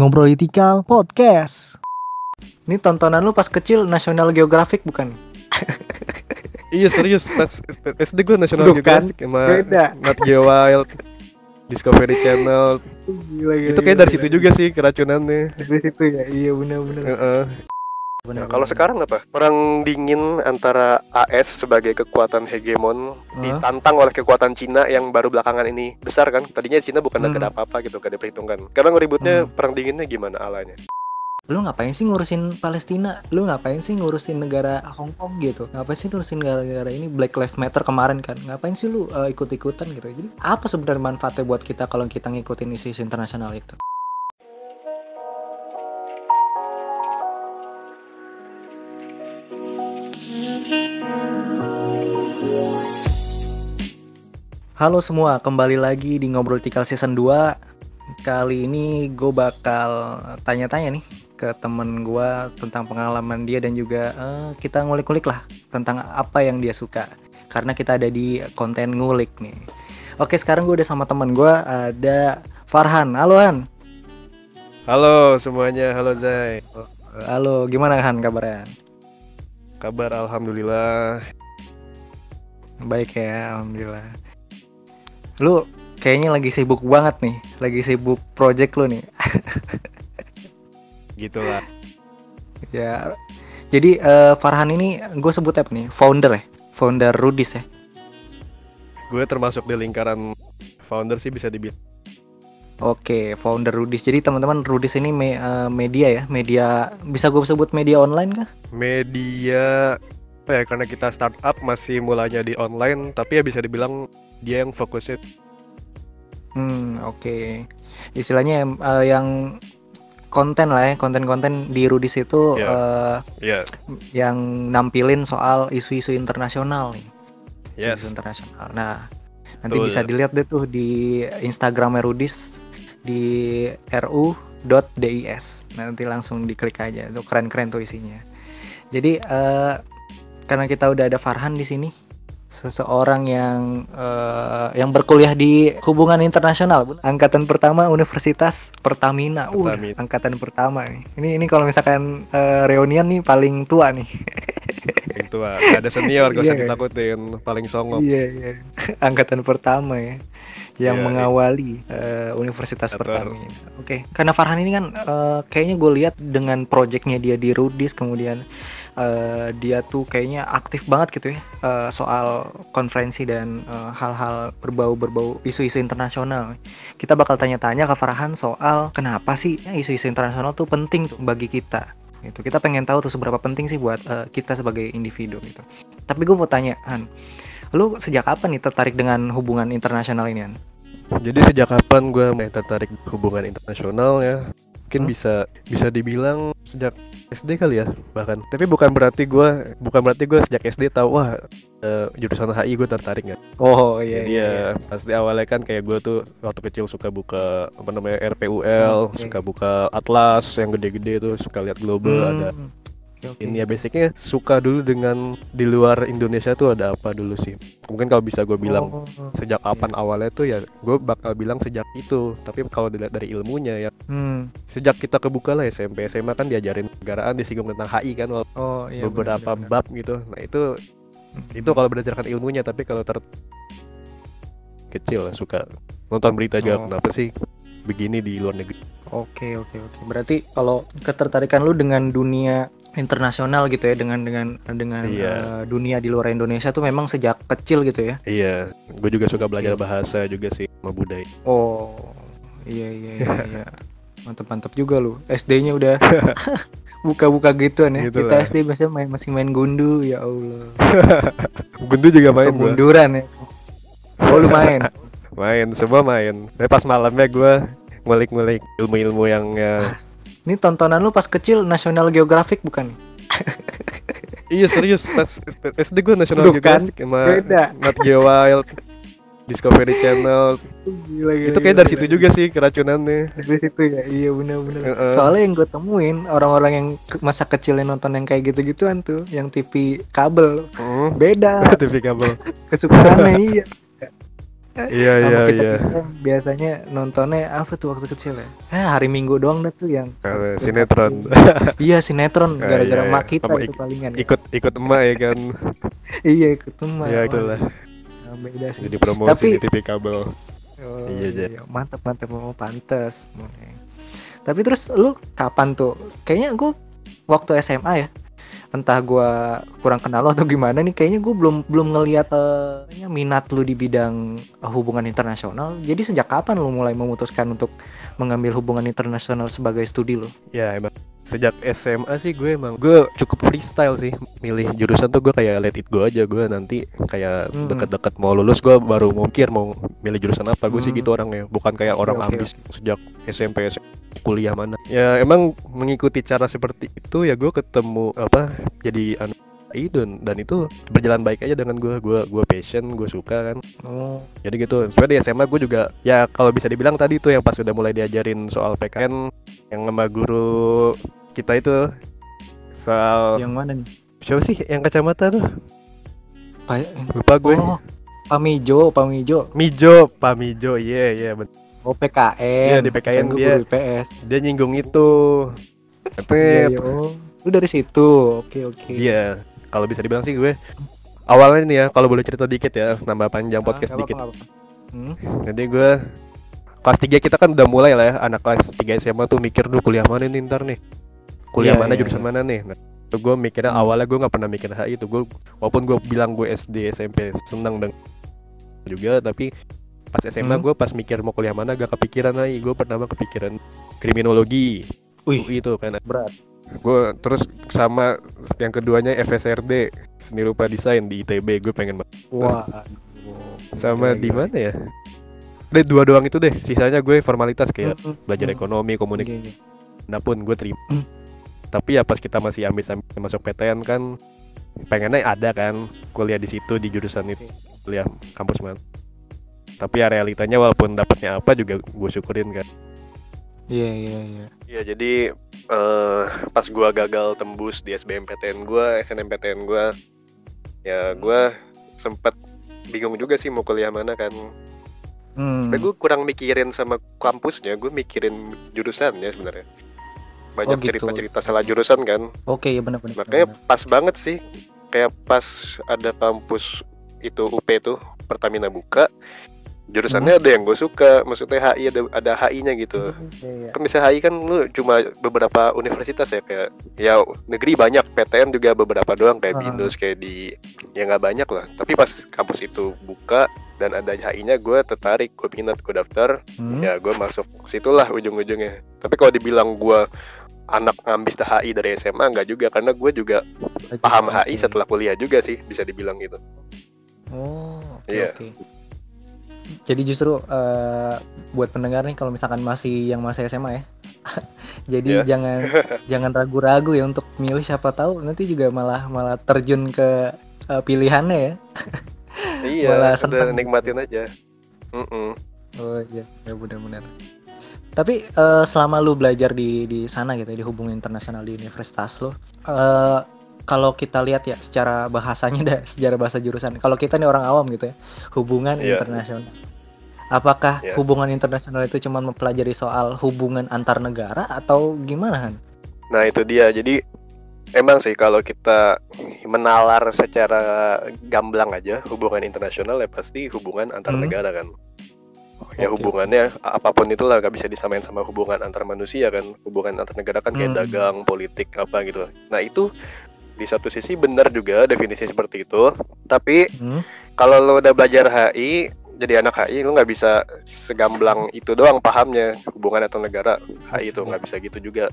Ngobrolitikal Podcast. Ini tontonan lu pas kecil National Geographic bukan? Iya serius pas SD gue National Bukan, Geographic sama beda. Nat Geo Wild Discovery Channel Gila, gila, itu kayak dari situ juga sih keracunannya Dari situ ya. Iya benar-benar. Heeh. Nah, kalau sekarang apa? Perang dingin antara AS sebagai kekuatan hegemon Hah? ditantang oleh kekuatan Cina yang baru belakangan ini besar kan? Tadinya Cina bukan Hmm. ada apa-apa gitu, gak diperhitungkan. Sekarang ributnya Hmm. perang dinginnya gimana alanya? lu ngapain sih ngurusin Palestina? Lu ngapain sih ngurusin negara Hong Kong gitu? Ngapain sih ngurusin negara-negara ini Black Lives Matter kemarin kan? Ngapain sih lu uh, ikut-ikutan gitu? Jadi apa sebenarnya manfaatnya buat kita kalau kita ngikutin isu-isu internasional itu? Halo semua, kembali lagi di Ngobrol Tikal Season 2 Kali ini gue bakal tanya-tanya nih ke temen gue tentang pengalaman dia dan juga eh, kita ngulik-ngulik lah tentang apa yang dia suka karena kita ada di konten ngulik nih. Oke sekarang gue udah sama temen gue ada Farhan. Halo Han. Halo semuanya, halo Zai. Halo gimana Han kabarnya? Kabar alhamdulillah. Baik ya, alhamdulillah. Lu kayaknya lagi sibuk banget nih, lagi sibuk project lu nih. Gitulah. ya. Jadi eh, Farhan ini gue sebut apa nih? Founder ya, founder Rudis ya. Gue termasuk di lingkaran founder sih bisa dibilang. Oke, founder Rudis. Jadi teman-teman Rudis ini me- eh, media ya, media bisa gue sebut media online kah? Media apa ya karena kita startup masih mulanya di online tapi ya bisa dibilang dia yang fokusnya Hmm, oke. Istilahnya em, eh, yang konten lah ya, konten-konten di Rudis itu Iya. eh, ya yang nampilin soal isu-isu internasional nih. Yes internasional. Nah, nanti Betul. bisa dilihat deh tuh di Instagram Rudis di ru.dis. Nanti langsung diklik aja. Itu keren-keren tuh isinya. Jadi eh, karena kita udah ada Farhan di sini, seseorang yang eh, yang berkuliah di hubungan internasional, angkatan pertama Universitas Pertamina. Uh, Pertamina. angkatan pertama nih. Ini ini kalau misalkan eh, reunian nih paling tua nih. ah gak ada senior gak usah kan? ditakutin paling songong Iya, iya. Angkatan pertama ya yang Iya, mengawali eh, Universitas Betul. Pertamina. Oke, karena Farhan ini kan eh, kayaknya gue lihat dengan projectnya dia di Rudis, kemudian eh, dia tuh kayaknya aktif banget gitu ya eh, soal konferensi dan eh, hal-hal berbau berbau isu-isu internasional. Kita bakal tanya-tanya ke Farhan soal kenapa sih isu-isu internasional tuh penting tuh bagi kita. Gitu. Kita pengen tahu tuh seberapa penting sih buat eh, kita sebagai individu gitu. Tapi gue mau tanya, Han, lu sejak kapan nih tertarik dengan hubungan internasional ini, Han? Jadi sejak kapan gue main tertarik hubungan internasional ya mungkin Hmm? bisa bisa dibilang sejak SD kali ya bahkan. Tapi bukan berarti gue bukan berarti gue sejak SD tahu wah eh, jurusan HI gue tertarik nggak? Oh iya jadi ya pasti awalnya kan kayak gue tuh waktu kecil suka buka apa namanya RPUL Oke. suka buka atlas yang gede-gede tuh suka lihat global ada Hmm, oke. ini ya basicnya suka dulu dengan di luar Indonesia tuh ada apa dulu sih mungkin kalau bisa gue bilang Oh, sejak kapan awalnya tuh ya gue bakal bilang sejak itu tapi kalau dilihat dari ilmunya ya hmm. sejak kita kebuka lah SMP SMA kan diajarin negaraan disinggung tentang HI kan Oh iya. beberapa benar, benar. bab gitu nah itu Hmm. itu kalau berdasarkan ilmunya tapi kalau ter kecil suka nonton berita juga Oh. kenapa sih begini di luar negeri Oke oke oke. Berarti kalau ketertarikan lu dengan dunia internasional gitu ya, dengan dengan dengan Iya. eh, dunia di luar Indonesia tuh memang sejak kecil gitu ya. iya gue juga suka belajar bahasa juga sih sama budaya Oh iya iya iya. iya. Mantep mantep juga lu. SD-nya udah buka-buka gituan ya. Gitu Kita lah. SD biasanya main, masih main gundu ya Allah. Gundu juga main gua. Kemunduran ya. Oh lu main. main semua main tapi pas malamnya gue ngulik-ngulik ilmu-ilmu yang ya. Ini tontonan lu pas kecil National Geographic bukan? Iya serius pas SD gue National Tuh kan, Geographic sama beda. Nat Geo Wild Discovery Channel Gila, gila, itu kayak gila, dari gila. situ juga sih keracunannya Dari situ ya, iya benar-benar. Heeh. Soalnya yang gue temuin orang-orang yang masa kecilnya nonton yang kayak gitu-gituan tuh, yang TV kabel Hmm, beda TV kabel kesukaannya iya. Iya Sama iya iya. biasanya nontonnya apa tuh waktu kecil ya? Eh, hari Minggu doang dah tuh yang kartun- sinetron. Iya sinetron gara-gara iya, mak iya. kita Sama itu ik- palingan. ya. ikut ikut emak ya kan. Iya ikut emak. Ya Wah, itulah. Beda sih. Jadi promosi Tapi- di TV kabel. Oh, Iya, iya, Jay. mantap mantap mau pantes. Oke. Tapi terus lu kapan tuh? Kayaknya gue waktu SMA ya. Entah gua kurang kenal lo atau gimana nih. Kayaknya gue belum belum ngelihat eh, kayaknya minat lu di bidang eh, hubungan internasional. Jadi sejak kapan lu mulai memutuskan untuk mengambil hubungan internasional sebagai studi lu? Ya emang sejak SMA sih gue emang gue cukup freestyle sih milih jurusan tuh gue kayak let it go aja gue nanti kayak Hmm. deket-deket mau lulus gue baru mikir mau milih jurusan apa gue sih Hmm. gitu orangnya bukan kayak orang oke, ambis sejak SMP SM, kuliah mana. Ya emang mengikuti cara seperti itu ya gue ketemu apa jadi anu itu dan itu berjalan baik aja dengan gue gue gue passion gue suka kan. Oh, jadi gitu. Sebenarnya di SMA gue juga ya kalau bisa dibilang tadi tuh yang pas udah mulai diajarin soal PKN yang sama guru kita itu soal yang mana nih? siapa sih yang kacamata tuh? Pa- lupa gue Oh, Pamijo, Pamijo. Mijo Pak Mijo. Iya iya bener. Oh, PKN. Iya, di PKN Kan dia- IPS. dia nyinggung itu Tet. iya. Oh, lu dari situ. Oke, oke. Iya, kalau bisa dibilang sih gue awalnya nih ya, kalau boleh cerita dikit ya, nambah panjang podcast Ah, nggak dikit. apa-apa, nggak apa-apa. Hmm? Jadi gue kelas 3 kita kan udah mulai lah ya, anak kelas 3 SMA tuh mikir dulu kuliah mana nih ntar nih. Kuliah Iya, mana iya, jurusan iya. mana nih. Nah, itu gue mikirnya Hmm. awalnya gue nggak pernah mikir HI itu. Gue walaupun gue bilang gue SD SMP seneng dengan juga tapi pas SMA Hmm. gue pas mikir mau kuliah mana gak kepikiran HI. Gue pertama kepikiran kriminologi. Wih. UI itu kan Berat. gue terus sama yang keduanya FSRD seni rupa desain di ITB gue pengen banget. Wah. sama di mana ya deh dua doang itu deh sisanya gue formalitas kayak Hmm, belajar hmm. ekonomi komunikasi Iya, iya. pun gue terima Hmm. tapi ya pas kita masih ambil sambil masuk PTN kan pengennya ada kan kuliah di situ di jurusan itu kuliah kampus man tapi ya realitanya walaupun dapatnya apa juga gue syukurin kan Iya, iya, iya. Iya jadi eh pas gua gagal tembus di SBMPTN gua, SNMPTN gua, ya gua sempet bingung juga sih mau kuliah mana kan. Hmm. Tapi gue kurang mikirin sama kampusnya, gue mikirin jurusannya sebenarnya. Banyak Oh, gitu. cerita-cerita salah jurusan kan. Oke, ya benar-benar. Makanya pas banget sih, kayak pas ada kampus itu UP tuh Pertamina buka, jurusannya ada yang gue suka, maksudnya HI ada ada HI-nya gitu. Iya, iya. kan bisa HI kan lu cuma beberapa universitas ya kayak ya negeri banyak PTN juga beberapa doang kayak Ah. BINUS kayak di ya nggak banyak lah tapi pas kampus itu buka dan ada HI-nya gue tertarik gue minat gue daftar Hmm. ya gue masuk situlah ujung-ujungnya tapi kalau dibilang gue anak ngambis HI dari SMA nggak juga karena gue juga paham HI Oke. setelah kuliah juga sih bisa dibilang gitu Oh, oke Iya. oke. Jadi justru eh, buat pendengar nih kalau misalkan masih yang masih SMA ya. Jadi Iya. jangan jangan ragu-ragu ya untuk milih siapa tahu nanti juga malah malah terjun ke eh, pilihannya ya. iya Malah udah nikmatin aja Mm-mm. Oh iya, ya benar-benar. Tapi eh, selama lu belajar di di sana gitu ya, di hubungan internasional di universitas lu, eh, kalau kita lihat ya secara bahasanya dah, secara bahasa jurusan. Kalau kita nih orang awam gitu ya, hubungan Iya. internasional. Apakah Iya. hubungan internasional itu cuma mempelajari soal hubungan antar negara atau gimana kan? Nah itu dia. Jadi emang sih kalau kita menalar secara gamblang aja hubungan internasional ya pasti hubungan antar Hmm. negara kan. Ya Oke, hubungannya apa pun itulah gak bisa disamain sama hubungan antar manusia kan. Hubungan antar negara kan kayak Hmm. dagang, politik apa gitu. Nah itu di satu sisi benar juga definisi seperti itu. Tapi Hmm? kalau lo udah belajar HI jadi anak HI lo nggak bisa segamblang itu doang pahamnya. Hubungan atau negara HI itu nggak bisa gitu juga.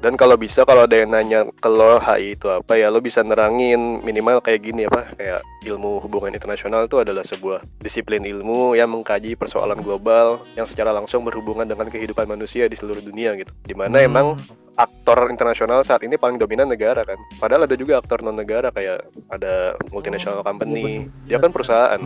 Dan kalau bisa kalau ada yang nanya ke lo HI itu apa ya lo bisa nerangin minimal kayak gini apa kayak ilmu hubungan internasional itu adalah sebuah disiplin ilmu yang mengkaji persoalan global yang secara langsung berhubungan dengan kehidupan manusia di seluruh dunia gitu. Di mana Hmm. emang aktor internasional saat ini paling dominan negara kan? Padahal ada juga aktor non negara kayak ada multinational Oh, company. iya, dia kan perusahaan.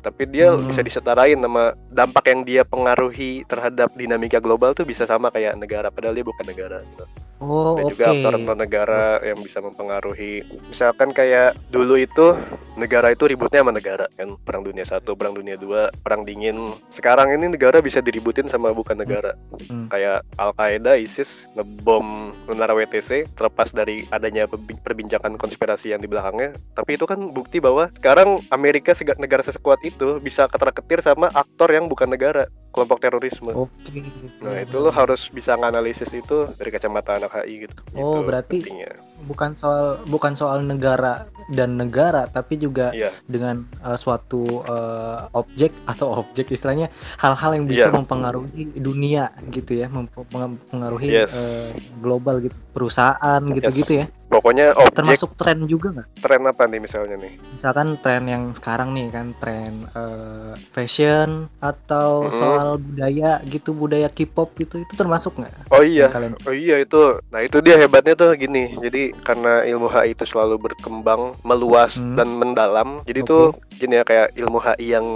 Tapi dia Hmm. bisa disetarain sama dampak yang dia pengaruhi terhadap dinamika global tuh bisa sama kayak negara padahal dia bukan negara gitu. Oh, ada oke. juga aktor-aktor negara yang bisa mempengaruhi. Misalkan kayak dulu itu negara itu ributnya sama negara kan? Perang dunia satu perang dunia dua perang dingin. Sekarang ini negara bisa diributin sama bukan negara. Hmm. kayak Al Qaeda ISIS ngebom menara WTC terlepas dari adanya perbi- perbincangan konspirasi yang di belakangnya tapi itu kan bukti bahwa sekarang Amerika negara sekuat itu bisa ketar-ketir sama aktor yang bukan negara kelompok terorisme Oke. Nah itu lo harus bisa nganalisis itu dari kacamata anak HI gitu. Oh, Itu berarti pentingnya. bukan soal bukan soal negara dan negara tapi juga Iya, dengan uh, suatu uh, objek atau objek istilahnya hal-hal yang bisa Iya. mempengaruhi dunia gitu ya mem- mempengaruhi Yes. uh, global gitu perusahaan gitu-gitu ya pokoknya objek termasuk tren juga nggak tren apa nih misalnya nih? misalkan tren yang sekarang nih kan tren uh, fashion atau Mm-mm. soal budaya gitu budaya K-pop gitu itu termasuk nggak Oh iya, kalian oh iya itu. Nah itu dia hebatnya tuh gini. Jadi karena ilmu HI itu selalu berkembang, meluas Hmm. dan mendalam. Jadi Oke. tuh gini ya kayak ilmu HI yang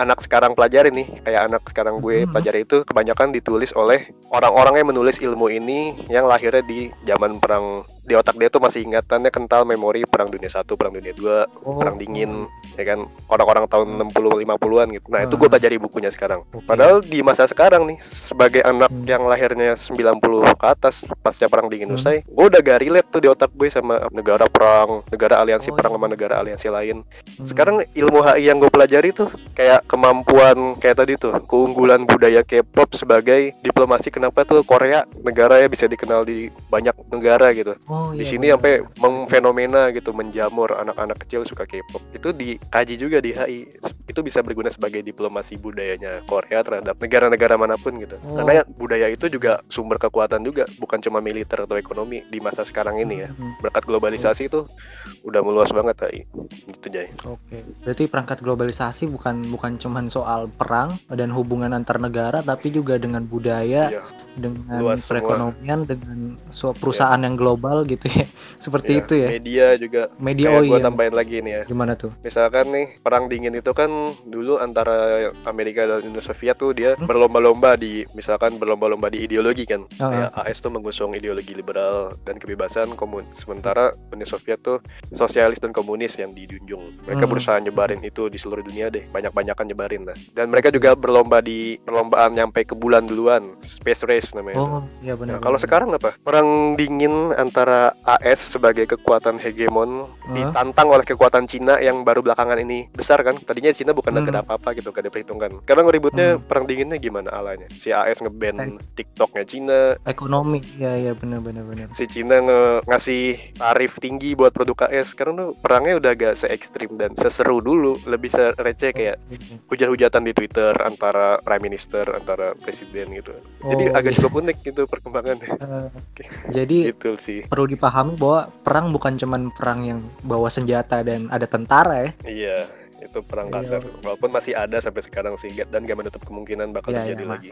anak sekarang pelajari nih kayak anak sekarang gue Mhm. pelajari itu kebanyakan ditulis oleh orang-orang yang menulis ilmu ini yang lahirnya di zaman perang di otak dia tuh masih ingatannya kental memori perang dunia satu perang dunia dua Oh, perang dingin ya kan orang-orang tahun 60 50-an gitu. Nah, itu Ah. gue pelajari bukunya sekarang. Oke. Padahal di masa sekarang nih sebagai anak Hmm. yang lahirnya 90 ke atas pasca perang dingin Hmm. usai, gue udah gak relate tuh di otak gue sama negara perang, negara aliansi Oh, perang iya. sama negara aliansi lain. Hmm. Sekarang ilmu HI yang gue pelajari tuh kayak kemampuan kayak tadi tuh, keunggulan budaya K-pop sebagai diplomasi kenapa tuh Korea negara ya bisa dikenal di banyak negara gitu oh, di iya, sini sampai mengfenomena gitu menjamur anak-anak kecil suka K-pop. Itu dikaji juga di HI itu bisa berguna sebagai diplomasi budayanya Korea terhadap negara-negara mana pun gitu. Oh. karena budaya itu juga sumber kekuatan juga bukan cuma militer atau ekonomi di masa sekarang ini ya. Hmm. berkat globalisasi itu udah meluas banget HI gitu Jay Oke, berarti perangkat globalisasi bukan bukan cuman soal perang dan hubungan antar negara, tapi juga dengan budaya, Iya. dengan Luas semua. perekonomian, dengan su- perusahaan yang global gitu ya, seperti Iya, itu ya. media juga. Media kayak oh gua iya, tambahin lagi nih ya. Gimana tuh? misalkan nih perang dingin itu kan dulu antara Amerika dan Uni Soviet tuh dia Hmm. berlomba-lomba di misalkan berlomba-lomba di ideologi kan. Ah, kayak AS tuh mengusung ideologi liberal dan kebebasan komun sementara Uni Soviet tuh sosialis dan komunis yang dijunjung mereka Hmm. berusaha nyebarin itu di seluruh dunia deh banyak-banyakan nyebarin lah dan mereka juga berlomba di perlombaan nyampe ke bulan duluan space race namanya. Oh, iya benar. Nah, kalau sekarang apa? Perang dingin antara AS sebagai kekuatan hegemon Hah? ditantang oleh kekuatan Cina yang baru belakangan ini besar kan? Tadinya Cina bukan Hmm. apa-apa gitu, gak diperhitungkan. Sekarang ributnya Hmm. perang dinginnya gimana alanya? Si AS Eh. ngeban TikToknya Cina, ekonomi, ya ya benar benar si Cina nge ngasih tarif tinggi buat produk AS. Sekarang tuh perangnya udah gak se ekstrim dan seseru dulu, lebih receh kayak hujan-hujatan di Twitter antara prime minister, antara presiden gitu. Jadi Oh, agak iya. cukup unik gitu perkembangannya. Eh, jadi gitu sih. perlu dipahami bahwa perang bukan cuman perang yang bawa senjata dan ada tentara ya. Iya, itu perang Iya. kasar. Walaupun masih ada sampai sekarang sih, dan gak menutup kemungkinan bakal Ya, terjadi ya, lagi.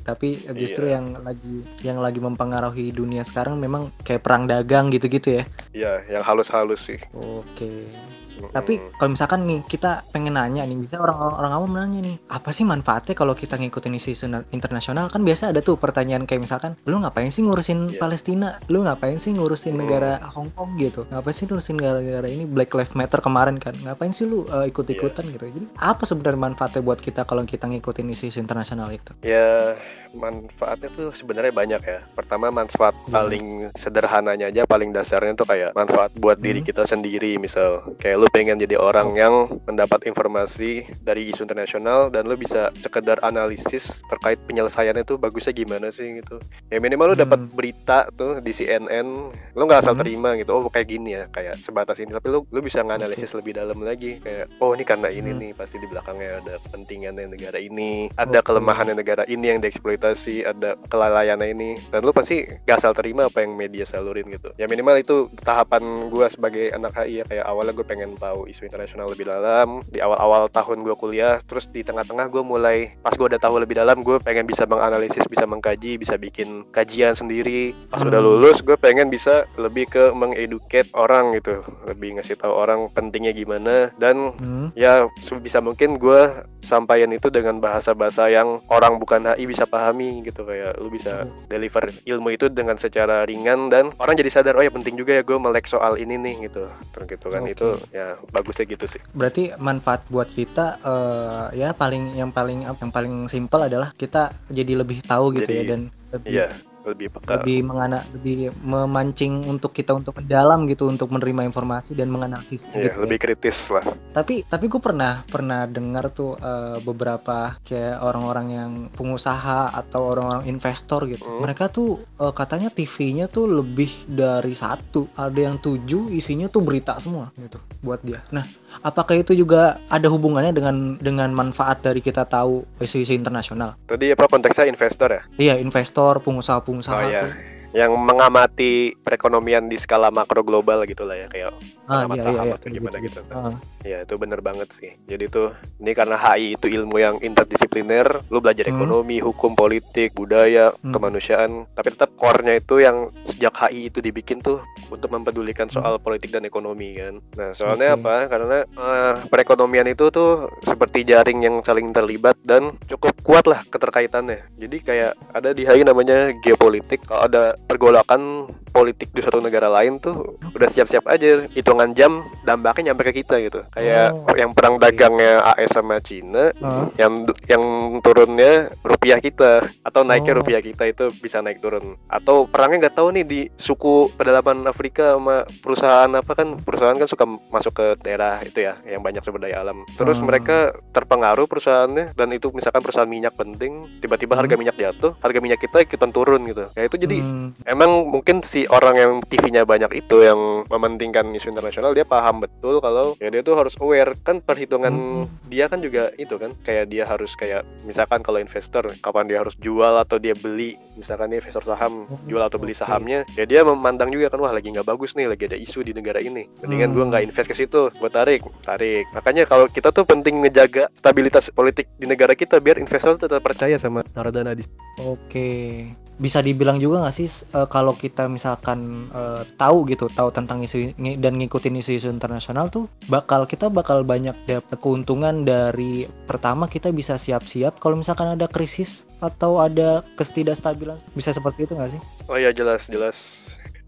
Tapi justru Iya. yang lagi yang lagi mempengaruhi dunia sekarang memang kayak perang dagang gitu-gitu ya. Iya, yang halus-halus sih. Oke. Mm-mm. Tapi kalau misalkan nih kita pengen nanya nih, bisa orang orang awam nanya nih, apa sih manfaatnya kalau kita ngikutin isu na- internasional? Kan biasa ada tuh pertanyaan kayak misalkan, lu ngapain sih ngurusin Iya. Palestina? Lu ngapain sih ngurusin Hmm. negara Hong Kong gitu? Ngapain sih ngurusin negara-negara ini Black Lives Matter kemarin kan? Ngapain sih lu uh, ikut-ikutan Iya. gitu? Jadi apa sebenarnya manfaatnya buat kita kalau kita ngikutin isu-isu internasional itu? ya manfaatnya tuh sebenarnya banyak ya. Pertama manfaat Gimana? paling sederhananya aja, paling dasarnya tuh kayak manfaat buat diri Hmm. kita sendiri. Misal kayak lu pengen jadi orang yang mendapat informasi dari isu internasional dan lu bisa sekedar analisis terkait penyelesaiannya tuh bagusnya gimana sih gitu. Ya minimal lu dapat Hmm. berita tuh di CNN, lu nggak asal Hmm. terima gitu. Oh kayak gini ya, kayak sebatas ini. Tapi lu lu bisa nganalisis lebih dalam lagi kayak oh ini karena ini Hmm. nih pasti di belakangnya ada kepentingannya negara ini, ada Oke. kelemahannya negara ini yang dieksploitasi, ada kelalaiannya ini. Dan lu pasti gak asal terima apa yang media salurin gitu. Ya minimal itu tahapan gua sebagai anak HI ya kayak awalnya gue pengen pengen tahu isu internasional lebih dalam. Di awal-awal tahun gue kuliah terus di tengah-tengah gue mulai pas gue udah tahu lebih dalam gue pengen bisa menganalisis bisa mengkaji bisa bikin kajian sendiri. Pas Hmm. udah lulus gue pengen bisa lebih ke mengeducate orang gitu. Lebih ngasih tahu orang pentingnya gimana. Dan Hmm. ya sebisa mungkin gue sampaikan itu dengan bahasa-bahasa yang orang bukan HI bisa pahami gitu. Kayak lu bisa deliver ilmu itu dengan secara ringan dan orang jadi sadar oh ya penting juga ya gue melek soal ini nih gitu. Terus gitu kan. Oke. itu ya bagusnya gitu sih. Berarti manfaat buat kita eh, ya paling yang paling yang paling simpel adalah kita jadi lebih tahu gitu Jadi, ya dan lebih iya lebih peka lebih mengana lebih memancing untuk kita untuk mendalam gitu untuk menerima informasi dan menganalisis Iya, gitu. ya. lebih kritis lah Tapi tapi gue pernah pernah dengar tuh eh, beberapa kayak orang-orang yang pengusaha atau orang-orang investor gitu. Hmm. Mereka tuh eh, katanya TV-nya tuh lebih dari satu. Ada yang tujuh isinya tuh berita semua gitu buat dia. Nah, apakah itu juga ada hubungannya dengan dengan manfaat dari kita tahu isu-isu internasional? tadi apa konteksnya investor ya Iya, investor, pengusaha-pengusaha oh iya tuh. Yang mengamati perekonomian di skala makro global gitu lah ya kayak Ah, pengamat iya, saham iya, iya, atau gimana gitu. gitu. Ah, Ya itu bener banget sih. Jadi tuh ini karena HI itu ilmu yang interdisipliner, lu belajar Hmm. ekonomi, hukum, politik, budaya, Hmm. kemanusiaan, tapi tetap core-nya itu yang sejak HI itu dibikin tuh untuk mempedulikan Hmm. soal politik dan ekonomi kan. Nah soalnya Oke. apa? Karena eh, perekonomian itu tuh seperti jaring yang saling terlibat dan cukup kuat lah keterkaitannya. Jadi kayak ada di HI namanya geopolitik. Kalau ada pergolakan politik di suatu negara lain tuh udah siap-siap aja hitungan jam dampaknya nyampe ke kita gitu kayak Oh, yang perang dagangnya AS sama Cina ah. yang yang turunnya rupiah kita atau naiknya Oh. rupiah kita itu bisa naik turun atau perangnya nggak tahu nih di suku pedalaman Afrika sama perusahaan apa kan perusahaan kan suka masuk ke daerah itu ya yang banyak sumber daya alam terus Hmm. mereka terpengaruh perusahaannya dan itu misalkan perusahaan minyak penting tiba-tiba harga Hmm. minyak jatuh harga minyak kita ikutan turun gitu ya itu jadi Hmm. Emang mungkin si orang yang TV-nya banyak itu yang mementingkan isu internasional dia paham betul kalau ya dia tuh harus aware. Kan perhitungan Hmm. dia kan juga itu kan kayak dia harus kayak misalkan kalau investor kapan dia harus jual atau dia beli misalkan dia investor saham Oh, jual atau beli sahamnya ya dia memandang juga kan wah lagi nggak bagus nih lagi ada isu di negara ini. Mendingan Hmm. gua nggak invest ke situ gua tarik tarik. Makanya kalau kita tuh penting ngejaga stabilitas politik di negara kita biar investor tetap percaya sama taruh dana di Oke, bisa dibilang juga nggak sih eh, kalau kita misalkan eh, tahu gitu, tahu tentang isu dan ngikutin isu-isu internasional tuh, bakal kita bakal banyak dapat keuntungan dari pertama kita bisa siap-siap kalau misalkan ada krisis atau ada ketidakstabilan, bisa seperti itu nggak sih? Oh ya jelas jelas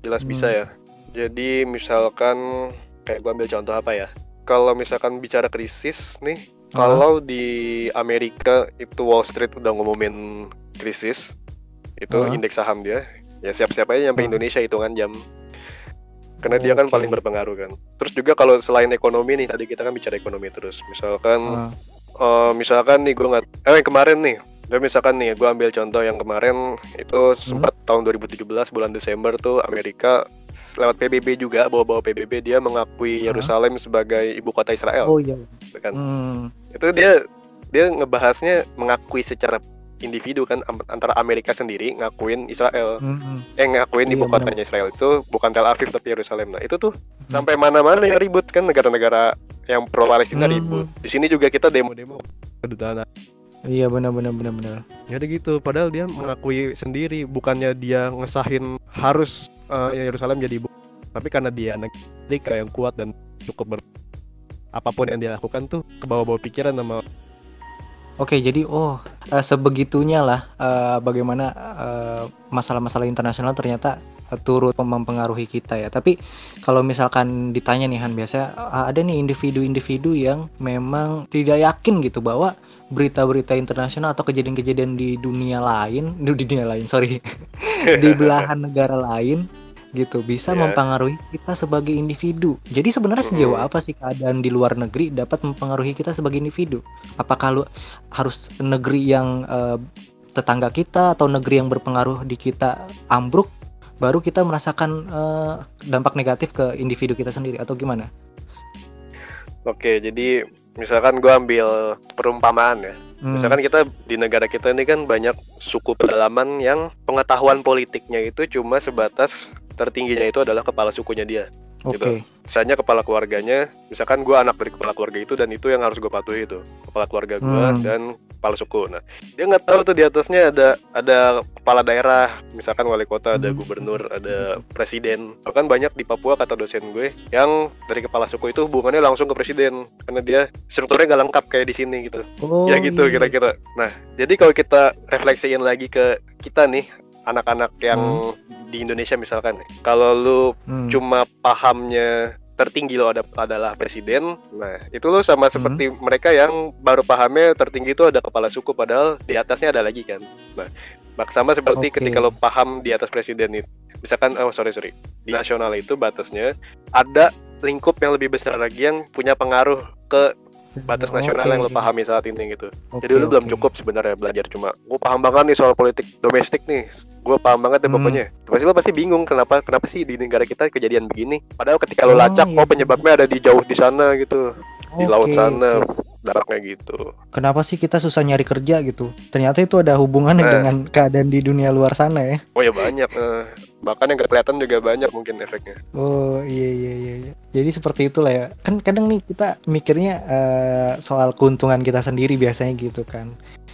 jelas Hmm. bisa ya. Jadi misalkan kayak gua ambil contoh apa ya? Kalau misalkan bicara krisis nih, kalau di Amerika itu Wall Street udah ngumumin krisis, itu Ah. indeks saham dia, ya siap-siap aja nyampe Ah. Indonesia hitungan jam. Karena dia kan paling berpengaruh kan. Terus juga kalau selain ekonomi nih, tadi kita kan bicara ekonomi terus. Misalkan Ah, Eh, misalkan nih gue nggak eh kemarin nih dan misalkan nih gue ambil contoh yang kemarin itu sempat tahun 2017 bulan Desember tuh Amerika lewat PBB juga bawa-bawa PBB dia mengakui Hah? Yerusalem sebagai ibu kota Israel oh iya, gitu kan Hmm, itu dia dia ngebahasnya mengakui secara individu kan antara Amerika sendiri ngakuin Israel hmm, hmm. eh ngakuin Iya, ibu benar. kotanya Israel itu bukan Tel Aviv tapi Yerusalem nah itu tuh sampai mana-mana ya ribut kan negara-negara yang pro Palestina Hmm. ribut di sini juga kita demo-demo kedutaan iya benar benar benar benar. Ya udah gitu, padahal dia mengakui sendiri, bukannya dia ngesahin harus eh, Yerusalem jadi ibu, tapi karena dia negara yang kuat dan cukup ber apa pun yang dia lakukan tuh ke bawah-bawah pikiran sama Oke, jadi oh eh, sebegitunya lah eh, bagaimana eh, masalah-masalah internasional ternyata turut mempengaruhi kita ya. Tapi kalau misalkan ditanya nih Han biasa ada nih individu-individu yang memang tidak yakin gitu bahwa berita-berita internasional atau kejadian-kejadian di dunia lain, di dunia lain, sorry, di belahan negara lain gitu bisa Iya. mempengaruhi kita sebagai individu. Jadi sebenarnya sejauh Mm. apa sih keadaan di luar negeri dapat mempengaruhi kita sebagai individu? Apakah lu harus negeri yang eh, tetangga kita atau negeri yang berpengaruh di kita ambruk baru kita merasakan eh, dampak negatif ke individu kita sendiri atau gimana? Oke, jadi misalkan gua ambil perumpamaan ya. Hmm, Misalkan kita di negara kita ini kan banyak suku pedalaman yang pengetahuan politiknya itu cuma sebatas tertingginya itu adalah kepala sukunya dia. Oke. gitu. Misalnya kepala keluarganya, misalkan gue anak dari kepala keluarga itu dan itu yang harus gue patuhi itu kepala keluarga gue Hmm. dan kepala suku. Nah dia nggak tahu tuh di atasnya ada ada kepala daerah, misalkan wali kota, ada Hmm. gubernur, ada presiden. Bahkan banyak di Papua kata dosen gue yang dari kepala suku itu hubungannya langsung ke presiden karena dia strukturnya nggak lengkap kayak di sini gitu. Oh, ya gitu iya. kira-kira. Nah, jadi kalau kita refleksiin lagi ke kita nih, anak-anak yang di Indonesia misalkan, kalau lu Hmm. cuma pahamnya tertinggi lo ada adalah presiden, nah itu lo Hmm. sama seperti mereka yang baru pahamnya tertinggi itu ada kepala suku, padahal di atasnya ada lagi kan. Nah, sama seperti Oke. ketika lo paham di atas presiden itu, misalkan, oh sorry sorry, di nasional itu batasnya ada lingkup yang lebih besar lagi yang punya pengaruh ke batas nasional Oke. yang lo pahami saat ini gitu. Oke, Jadi lu belum oke. cukup sebenarnya belajar cuma gue paham banget nih soal politik domestik nih. Gue paham banget deh Hmm. pokoknya. Pasti lo pasti bingung kenapa kenapa sih di negara kita kejadian begini. Padahal ketika lo Oh, lacak, iya. oh penyebabnya ada di jauh di sana gitu, di laut sana. Daratnya gitu. Kenapa sih kita susah nyari kerja gitu? Ternyata itu ada hubungannya Eh. dengan keadaan di dunia luar sana ya. Oh ya banyak. eh. bahkan yang kelihatan juga banyak mungkin efeknya. Oh iya iya iya. iya. Jadi seperti itulah ya. Kan kadang nih kita mikirnya eh, soal keuntungan kita sendiri biasanya gitu kan.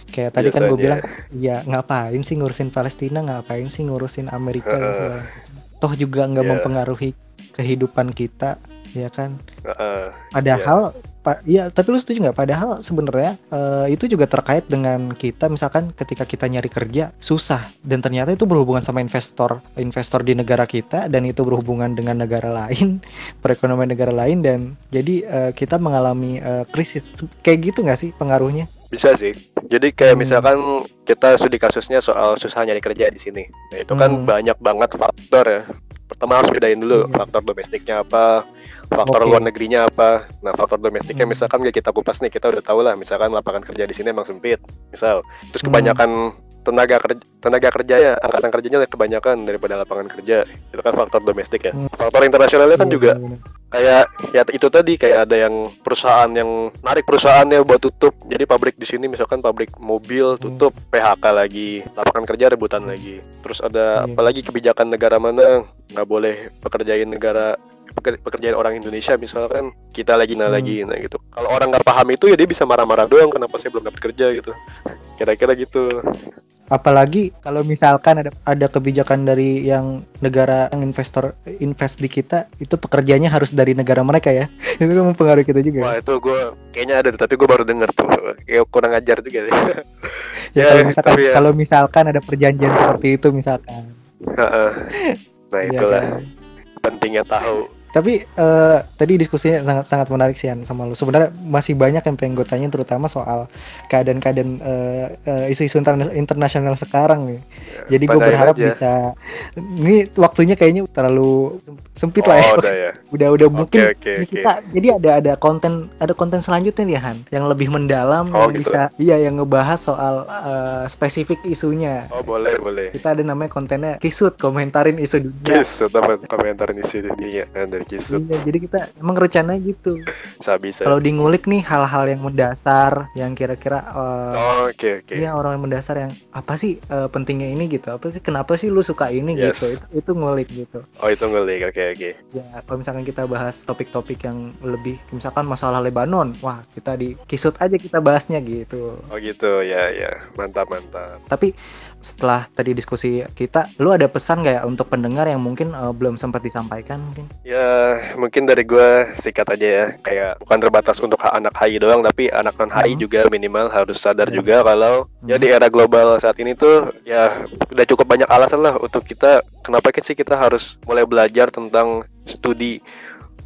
Kayak tadi kan gue Biasanya. bilang, ya ngapain sih ngurusin Palestina, ngapain sih ngurusin Amerika segala macam. Toh juga nggak Iya. mempengaruhi kehidupan kita, ya kan? Heeh. Padahal, pa- iya, tapi lu setuju nggak? Padahal sebenarnya eh, itu juga terkait dengan kita, misalkan ketika kita nyari kerja susah, dan ternyata itu berhubungan sama investor, investor di negara kita, dan itu berhubungan dengan negara lain, perekonomian negara lain, dan jadi eh, kita mengalami eh, krisis. Kayak gitu nggak sih pengaruhnya? Bisa sih. Jadi kayak Hmm. misalkan kita studi kasusnya soal susah nyari kerja di sini. Nah, itu kan Hmm. banyak banget faktor ya. Pertama harus bedain dulu Iya. faktor domestiknya apa, faktor Oke. luar negerinya apa. Nah, faktor domestiknya Hmm. misalkan kayak kita kupas nih, kita udah tahu lah misalkan lapangan kerja di sini emang sempit. Misal, terus Hmm. kebanyakan tenaga kerja tenaga kerjanya angkatan kerjanya lebih kebanyakan daripada lapangan kerja. Itu kan faktor domestik ya. Hmm. Faktor internasionalnya kan Iya, juga bener-bener. kayak ya itu tadi kayak ada yang perusahaan yang narik perusahaannya buat tutup jadi pabrik di sini misalkan pabrik mobil Hmm. tutup PHK lagi lapangan kerja rebutan lagi terus ada Iya. apalagi kebijakan negara mana nggak boleh pekerjain negara pekerjaan orang Indonesia misalkan kita lagi nah Hmm. lagi nah gitu kalau orang nggak paham itu ya dia bisa marah-marah doang kenapa saya belum dapat kerja gitu kira-kira gitu Apalagi kalau misalkan ada ada kebijakan dari yang negara yang investor invest di kita itu pekerjaannya harus dari negara mereka ya. itu kan mempengaruhi kita juga. wah itu gue kayaknya ada tapi gue baru denger tuh kayak kurang ajar juga deh ya, ya, kalau misalkan tapi ya. kalau misalkan ada perjanjian seperti itu misalkan. Nah Iya itulah kan? pentingnya tahu Tapi eh, tadi diskusinya sangat sangat menarik sih Yan, sama lu. Sebenarnya masih banyak yang pengen gue tanya terutama soal keadaan-keadaan eh, eh, isu-isu interna- internasional sekarang nih. Jadi gue berharap aja. bisa ini waktunya kayaknya terlalu sem- sempit lah ya. Oh, udah ya. udah udah mungkin oke, ini oke. kita jadi ada ada konten ada konten selanjutnya nih Han yang lebih mendalam Oh, yang gitu. bisa iya yang ngebahas soal eh, spesifik isunya. Oh boleh boleh. Kita ada namanya kontennya kisut komentarin isu dunia. Kisut komentarin isi dunia kisut Iya, jadi kita emang rencana gitu. Kalau di ngulik nih hal-hal yang mendasar yang kira-kira eh, Oh, Oke oke. Iya orang yang mendasar yang apa sih eh, pentingnya ini gitu apa sih kenapa sih lu suka ini Yes. gitu itu itu ngulik gitu Oh itu ngulik oke oke. ya kalau misalkan kita bahas topik-topik yang lebih misalkan masalah Lebanon wah kita di kisut aja kita bahasnya gitu Oh gitu ya ya mantap mantap. tapi setelah tadi diskusi kita lu ada pesan nggak ya untuk pendengar yang mungkin eh, belum sempat disampaikan mungkin Ya mungkin dari gua sikat aja ya kayak bukan terbatas untuk anak HI doang tapi anak non HI Hmm. juga minimal harus sadar Hmm. juga kalau ya di era global saat ini tuh ya udah cukup banyak alasan lah untuk kita kenapa sih kita harus mulai belajar tentang studi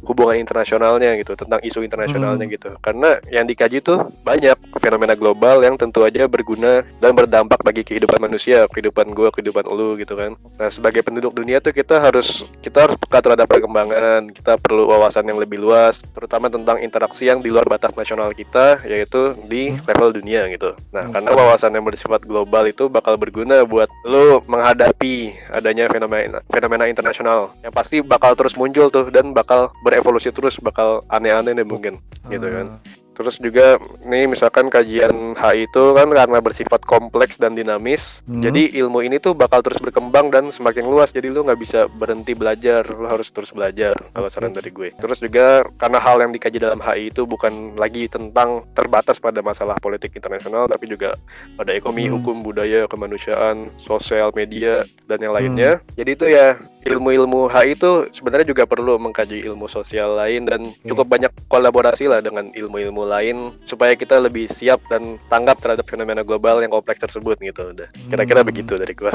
hubungan internasionalnya gitu tentang isu internasionalnya Hmm. gitu karena yang dikaji tuh banyak fenomena global yang tentu aja berguna dan berdampak bagi kehidupan manusia kehidupan gua kehidupan lu gitu kan nah sebagai penduduk dunia tuh kita harus kita harus peka terhadap perkembangan kita perlu wawasan yang lebih luas terutama tentang interaksi yang di luar batas nasional kita yaitu di Hmm. level dunia gitu nah Hmm. karena wawasan yang bersifat global itu bakal berguna buat lu menghadapi adanya fenomena fenomena internasional yang pasti bakal terus muncul tuh dan bakal berevolusi terus bakal aneh-aneh deh mungkin gitu kan. Terus juga nih misalkan kajian HI itu kan karena bersifat kompleks dan dinamis. Hmm. Jadi ilmu ini tuh bakal terus berkembang dan semakin luas. Jadi lu nggak bisa berhenti belajar, lu harus terus belajar kalau saran dari gue. Terus juga karena hal yang dikaji dalam HI itu bukan lagi tentang terbatas pada masalah politik internasional tapi juga pada ekonomi, Hmm. hukum, budaya, kemanusiaan, sosial, media dan yang Hmm. lainnya. Jadi itu ya ilmu-ilmu HI itu sebenarnya juga perlu mengkaji ilmu sosial lain dan Oke. cukup banyak kolaborasi lah dengan ilmu-ilmu lain supaya kita lebih siap dan tanggap terhadap fenomena global yang kompleks tersebut gitu udah. Kira-kira Hmm. begitu dari gua.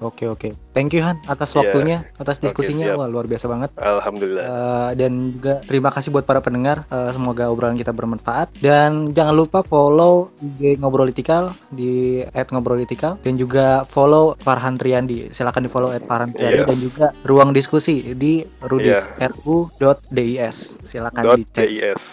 Oke oke. Thank you Han atas Iya. waktunya, atas diskusinya. siap. Wah luar biasa banget. Alhamdulillah. Eh, dan juga terima kasih buat para pendengar. Eh, semoga obrolan kita bermanfaat. Dan jangan lupa follow IG Ngobrolitikal di @ngobrolitikal dan juga follow Farhan Triandi. Silakan di follow @farhan Triandi Yes. dan juga ruang diskusi di rudis ru.dis. Silakan dicek DIS.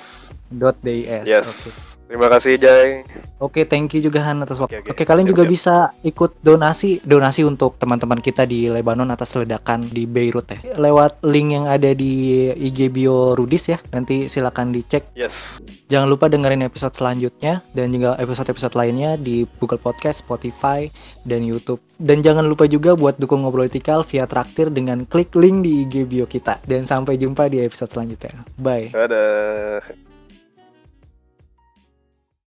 .dis. Yes. Oke. Terima kasih Jay. Oke, thank you juga Han atas waktu. Oke, Oke, oke. kalian Siap, juga siap. bisa ikut donasi donasi untuk teman-teman kita di Lebanon atas ledakan di Beirut ya. Lewat link yang ada di IG bio Rudis ya. Nanti silakan dicek. Yes. Jangan lupa dengerin episode selanjutnya dan juga episode-episode lainnya di Google Podcast, Spotify, dan YouTube. Dan jangan lupa juga buat dukung Ngobrolitikal via traktir dengan klik link di IG bio kita. Dan sampai jumpa di episode selanjutnya. Bye. Dadah.